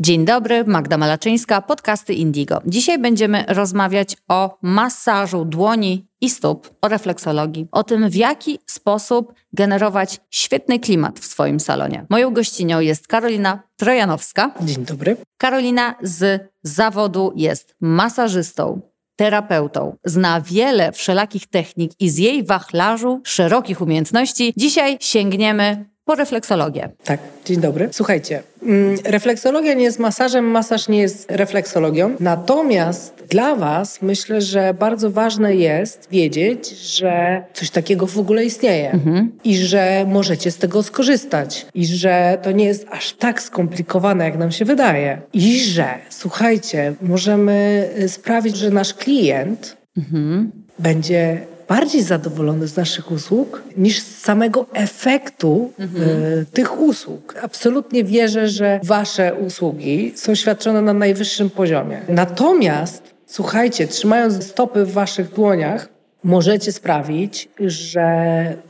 Dzień dobry, Magda Malaczyńska, podcasty Indigo. Dzisiaj będziemy rozmawiać o masażu dłoni i stóp, o refleksologii, o tym, w jaki sposób generować świetny klimat w swoim salonie. Moją gościnią jest Karolina Trojanowska. Dzień dobry. Karolina z zawodu jest masażystą, terapeutą, zna wiele wszelakich technik i z jej wachlarzu szerokich umiejętności dzisiaj sięgniemy po refleksologię. Tak, dzień dobry. Słuchajcie, mm, refleksologia nie jest masażem, masaż nie jest refleksologią. Natomiast dla Was myślę, że bardzo ważne jest wiedzieć, że coś takiego w ogóle istnieje mhm. i że możecie z tego skorzystać i że to nie jest aż tak skomplikowane, jak nam się wydaje. I że, słuchajcie, możemy sprawić, że nasz klient mhm. będzie bardziej zadowolony z naszych usług niż z samego efektu mhm. y, tych usług. Absolutnie wierzę, że Wasze usługi są świadczone na najwyższym poziomie. Natomiast, słuchajcie, trzymając stopy w Waszych dłoniach, możecie sprawić, że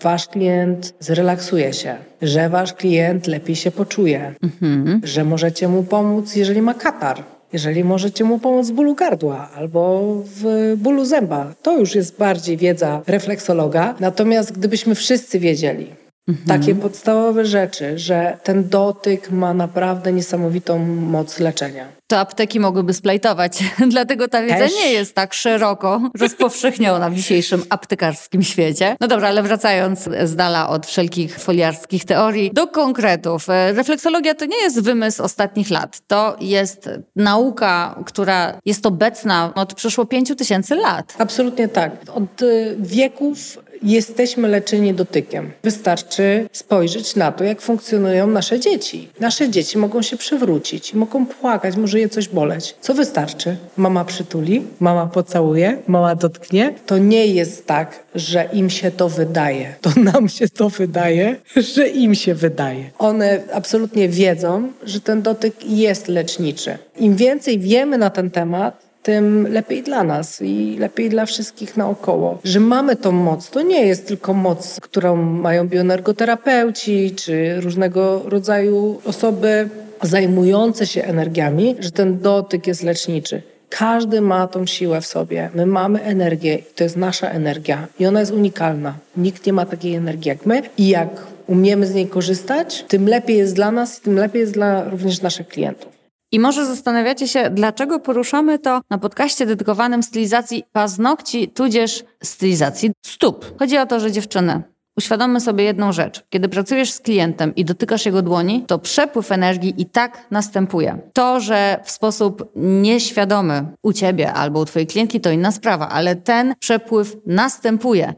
Wasz klient zrelaksuje się, że Wasz klient lepiej się poczuje, mhm. że możecie mu pomóc, jeżeli ma katar jeżeli możecie mu pomóc w bólu gardła albo w bólu zęba. To już jest bardziej wiedza refleksologa. Natomiast gdybyśmy wszyscy wiedzieli, Mhm. Takie podstawowe rzeczy, że ten dotyk ma naprawdę niesamowitą moc leczenia. To apteki mogłyby splajtować, dlatego ta wiedza Też? nie jest tak szeroko rozpowszechniona w dzisiejszym aptekarskim świecie. No dobra, ale wracając z dala od wszelkich foliarskich teorii do konkretów. Refleksologia to nie jest wymysł ostatnich lat. To jest nauka, która jest obecna od przeszło pięciu tysięcy lat. Absolutnie tak. Od y, wieków jesteśmy leczeni dotykiem. Wystarczy spojrzeć na to, jak funkcjonują nasze dzieci. Nasze dzieci mogą się przewrócić, mogą płakać, może je coś boleć. Co wystarczy? Mama przytuli, mama pocałuje, mama dotknie. To nie jest tak, że im się to wydaje. To nam się to wydaje, że im się wydaje. One absolutnie wiedzą, że ten dotyk jest leczniczy. Im więcej wiemy na ten temat, tym lepiej dla nas i lepiej dla wszystkich naokoło. Że mamy tą moc. To nie jest tylko moc, którą mają bioenergoterapeuci czy różnego rodzaju osoby zajmujące się energiami, że ten dotyk jest leczniczy. Każdy ma tą siłę w sobie. My mamy energię i to jest nasza energia i ona jest unikalna. Nikt nie ma takiej energii jak my i jak umiemy z niej korzystać, tym lepiej jest dla nas i tym lepiej jest dla również naszych klientów. I może zastanawiacie się, dlaczego poruszamy to na podcaście dedykowanym stylizacji paznokci, tudzież stylizacji stóp. Chodzi o to, że dziewczyny, uświadommy sobie jedną rzecz. Kiedy pracujesz z klientem i dotykasz jego dłoni, to przepływ energii i tak następuje. To, że w sposób nieświadomy u ciebie albo u twojej klientki, to inna sprawa, ale ten przepływ następuje.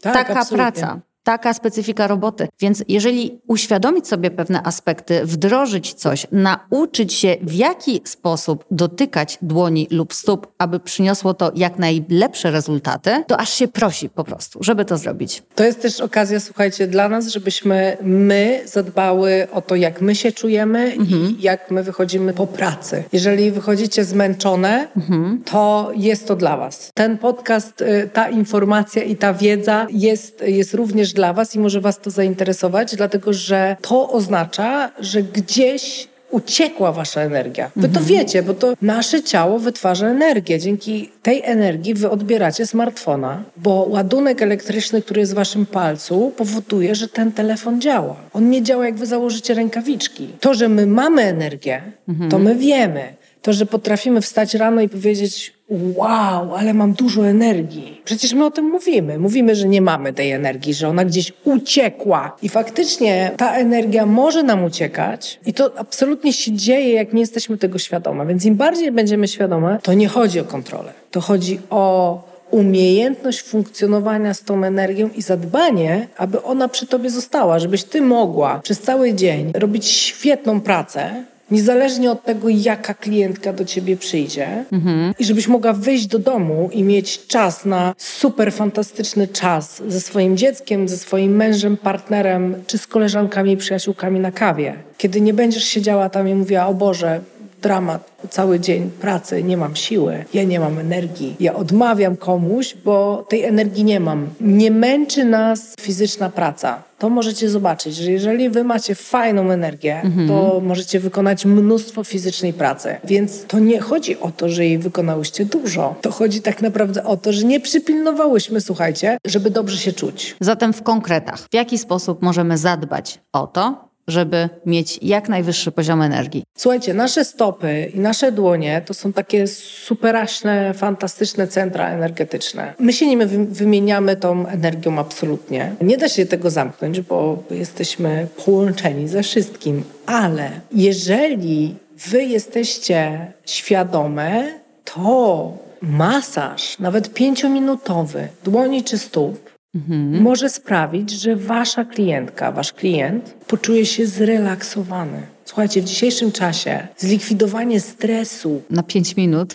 Tak, Taka absolutnie. praca taka specyfika roboty. Więc jeżeli uświadomić sobie pewne aspekty, wdrożyć coś, nauczyć się w jaki sposób dotykać dłoni lub stóp, aby przyniosło to jak najlepsze rezultaty, to aż się prosi po prostu, żeby to zrobić. To jest też okazja, słuchajcie, dla nas, żebyśmy my zadbały o to, jak my się czujemy mhm. i jak my wychodzimy po pracy. Jeżeli wychodzicie zmęczone, mhm. to jest to dla was. Ten podcast, y, ta informacja i ta wiedza jest, jest również dla Was i może Was to zainteresować, dlatego że to oznacza, że gdzieś uciekła wasza energia. Wy to mhm. wiecie, bo to nasze ciało wytwarza energię. Dzięki tej energii wy odbieracie smartfona, bo ładunek elektryczny, który jest w waszym palcu, powoduje, że ten telefon działa. On nie działa, jak wy założycie rękawiczki. To, że my mamy energię, mhm. to my wiemy. To, że potrafimy wstać rano i powiedzieć wow, ale mam dużo energii. Przecież my o tym mówimy. Mówimy, że nie mamy tej energii, że ona gdzieś uciekła. I faktycznie ta energia może nam uciekać i to absolutnie się dzieje, jak nie jesteśmy tego świadome. Więc im bardziej będziemy świadome, to nie chodzi o kontrolę. To chodzi o umiejętność funkcjonowania z tą energią i zadbanie, aby ona przy tobie została, żebyś ty mogła przez cały dzień robić świetną pracę, niezależnie od tego, jaka klientka do ciebie przyjdzie, mhm. i żebyś mogła wyjść do domu i mieć czas na super fantastyczny czas ze swoim dzieckiem, ze swoim mężem, partnerem, czy z koleżankami, przyjaciółkami na kawie. Kiedy nie będziesz siedziała tam i mówiła, o Boże, dramat, cały dzień pracy, nie mam siły, ja nie mam energii, ja odmawiam komuś, bo tej energii nie mam. Nie męczy nas fizyczna praca. To możecie zobaczyć, że jeżeli wy macie fajną energię, mhm. to możecie wykonać mnóstwo fizycznej pracy. Więc to nie chodzi o to, że jej wykonałyście dużo. To chodzi tak naprawdę o to, że nie przypilnowałyśmy, słuchajcie, żeby dobrze się czuć. Zatem w konkretach, w jaki sposób możemy zadbać o to, żeby mieć jak najwyższy poziom energii. Słuchajcie, nasze stopy i nasze dłonie to są takie superaśne, fantastyczne centra energetyczne. My się nimi wymieniamy tą energią absolutnie. Nie da się tego zamknąć, bo jesteśmy połączeni ze wszystkim, ale jeżeli wy jesteście świadome, to masaż, nawet pięciominutowy, dłoni czy stóp, mhm. może sprawić, że wasza klientka, wasz klient poczuje się zrelaksowany. Słuchajcie, w dzisiejszym czasie zlikwidowanie stresu na 5 minut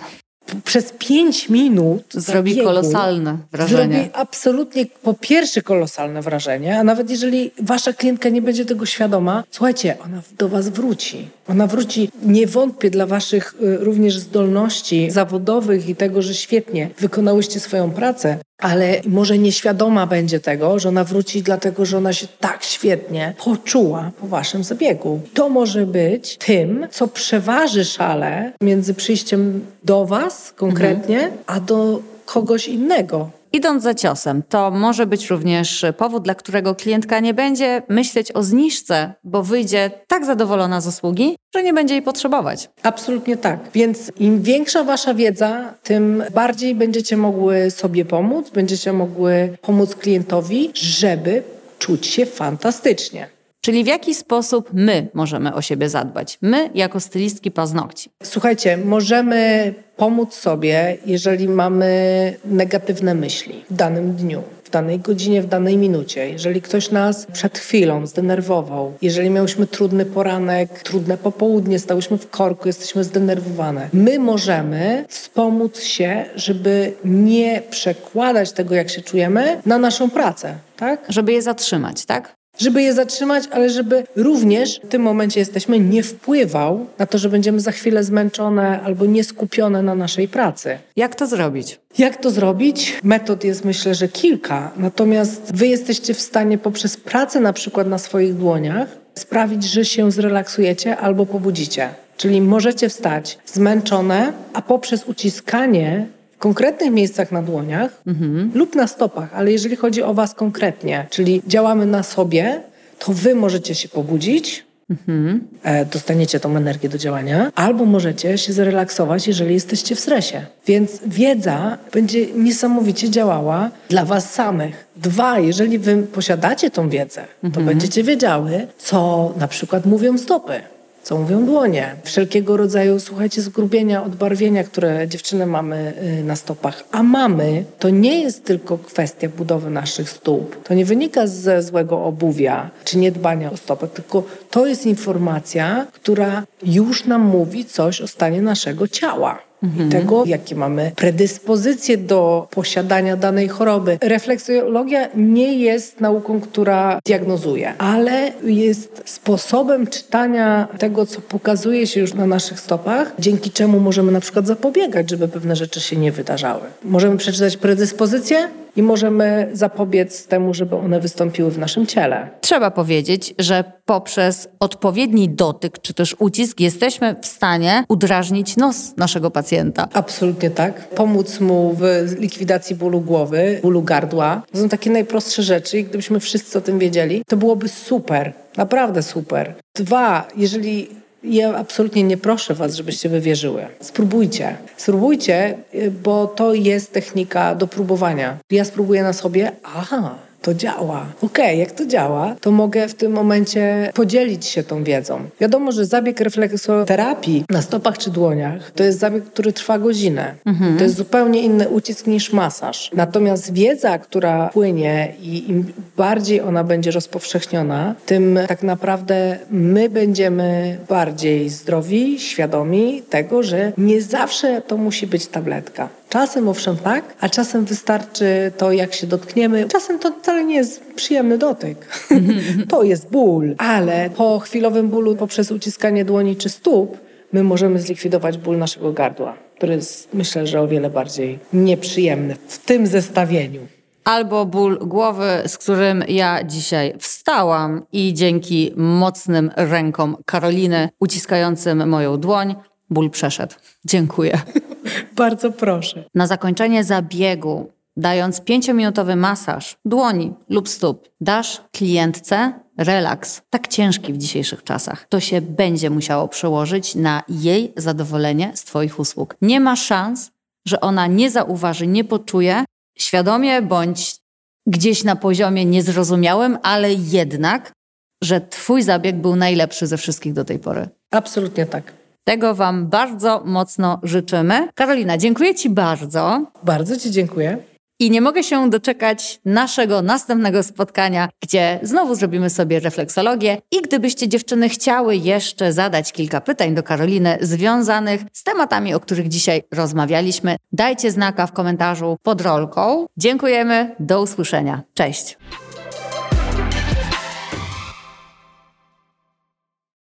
przez pięć minut zrobi zabiegu, kolosalne wrażenie. Zrobi absolutnie po pierwsze kolosalne wrażenie, a nawet jeżeli wasza klientka nie będzie tego świadoma, słuchajcie, ona do was wróci. Ona wróci, nie wątpię, dla waszych y, również zdolności zawodowych i tego, że świetnie wykonałyście swoją pracę, ale może nieświadoma będzie tego, że ona wróci dlatego, że ona się tak świetnie poczuła po waszym zabiegu. To może być tym, co przeważy szale między przyjściem do was konkretnie, mhm. a do kogoś innego. Idąc za ciosem, to może być również powód, dla którego klientka nie będzie myśleć o zniżce, bo wyjdzie tak zadowolona z usługi, że nie będzie jej potrzebować. Absolutnie tak. Więc im większa wasza wiedza, tym bardziej będziecie mogły sobie pomóc, będziecie mogły pomóc klientowi, żeby czuć się fantastycznie. Czyli w jaki sposób my możemy o siebie zadbać? My, jako stylistki paznokci. Słuchajcie, możemy pomóc sobie, jeżeli mamy negatywne myśli w danym dniu w danej godzinie, w danej minucie. Jeżeli ktoś nas przed chwilą zdenerwował, jeżeli miałyśmy trudny poranek, trudne popołudnie, stałyśmy w korku, jesteśmy zdenerwowane, my możemy wspomóc się, żeby nie przekładać tego, jak się czujemy, na naszą pracę. Tak? Żeby je zatrzymać, tak? Żeby je zatrzymać, ale żeby również w tym momencie jesteśmy nie wpływał na to, że będziemy za chwilę zmęczone albo nieskupione na naszej pracy. Jak to zrobić? Jak to zrobić? Metod jest myślę, że kilka. Natomiast wy jesteście w stanie poprzez pracę na przykład na swoich dłoniach sprawić, że się zrelaksujecie albo pobudzicie. Czyli możecie wstać zmęczone, a poprzez uciskanie konkretnych miejscach na dłoniach mhm. lub na stopach, ale jeżeli chodzi o Was konkretnie, czyli działamy na sobie, to Wy możecie się pobudzić, mhm. E, dostaniecie tą energię do działania, albo możecie się zrelaksować, jeżeli jesteście w stresie. Więc wiedza będzie niesamowicie działała dla Was samych. Dwa, jeżeli Wy posiadacie tą wiedzę, to mhm. będziecie wiedziały, co na przykład mówią stopy co mówią dłonie. Wszelkiego rodzaju, słuchajcie, zgrubienia, odbarwienia, które dziewczyny mamy y, na stopach. A mamy, to nie jest tylko kwestia budowy naszych stóp. To nie wynika ze złego obuwia czy niedbania o stopę, tylko to jest informacja, która już nam mówi coś o stanie naszego ciała mhm. i tego, jakie mamy predyspozycje do posiadania danej choroby. Refleksologia nie jest nauką, która diagnozuje, ale jest sposobem czytania tego, co pokazuje się już na naszych stopach, dzięki czemu możemy na przykład zapobiegać, żeby pewne rzeczy się nie wydarzały. Możemy przeczytać predyspozycje, i możemy zapobiec temu, żeby one wystąpiły w naszym ciele. Trzeba powiedzieć, że poprzez odpowiedni dotyk czy też ucisk jesteśmy w stanie udrażnić nos naszego pacjenta. Absolutnie tak. Pomóc mu w likwidacji bólu głowy, bólu gardła. To są takie najprostsze rzeczy i gdybyśmy wszyscy o tym wiedzieli, to byłoby super. Naprawdę super. Dwa, jeżeli ja absolutnie nie proszę Was, żebyście wywierzyły. Spróbujcie. Spróbujcie, bo to jest technika do próbowania. Ja spróbuję na sobie, aha, to działa. Okej, okay, jak to działa, to mogę w tym momencie podzielić się tą wiedzą. Wiadomo, że zabieg refleksoterapii na stopach czy dłoniach to jest zabieg, który trwa godzinę. Mhm. To jest zupełnie inny ucisk niż masaż. Natomiast wiedza, która płynie i im bardziej ona będzie rozpowszechniona, tym tak naprawdę my będziemy bardziej zdrowi, świadomi tego, że nie zawsze to musi być tabletka. Czasem owszem tak, a czasem wystarczy to, jak się dotkniemy. Czasem to wcale nie jest przyjemny dotyk. to jest ból, ale po chwilowym bólu poprzez uciskanie dłoni czy stóp my możemy zlikwidować ból naszego gardła, który jest myślę, że o wiele bardziej nieprzyjemny w tym zestawieniu albo ból głowy, z którym ja dzisiaj wstałam i dzięki mocnym rękom Karoliny uciskającym moją dłoń, ból przeszedł. Dziękuję. Bardzo proszę. Na zakończenie zabiegu, dając pięciominutowy masaż dłoni lub stóp, dasz klientce relaks, tak ciężki w dzisiejszych czasach. To się będzie musiało przełożyć na jej zadowolenie z Twoich usług. Nie ma szans, że ona nie zauważy, nie poczuje, świadomie bądź gdzieś na poziomie niezrozumiałym, ale jednak, że Twój zabieg był najlepszy ze wszystkich do tej pory. Absolutnie tak. Tego Wam bardzo mocno życzymy. Karolina, dziękuję Ci bardzo. Bardzo Ci dziękuję. I nie mogę się doczekać naszego następnego spotkania, gdzie znowu zrobimy sobie refleksologię. I gdybyście dziewczyny chciały jeszcze zadać kilka pytań do Karoliny związanych z tematami, o których dzisiaj rozmawialiśmy, dajcie znaka w komentarzu pod rolką. Dziękujemy, do usłyszenia. Cześć.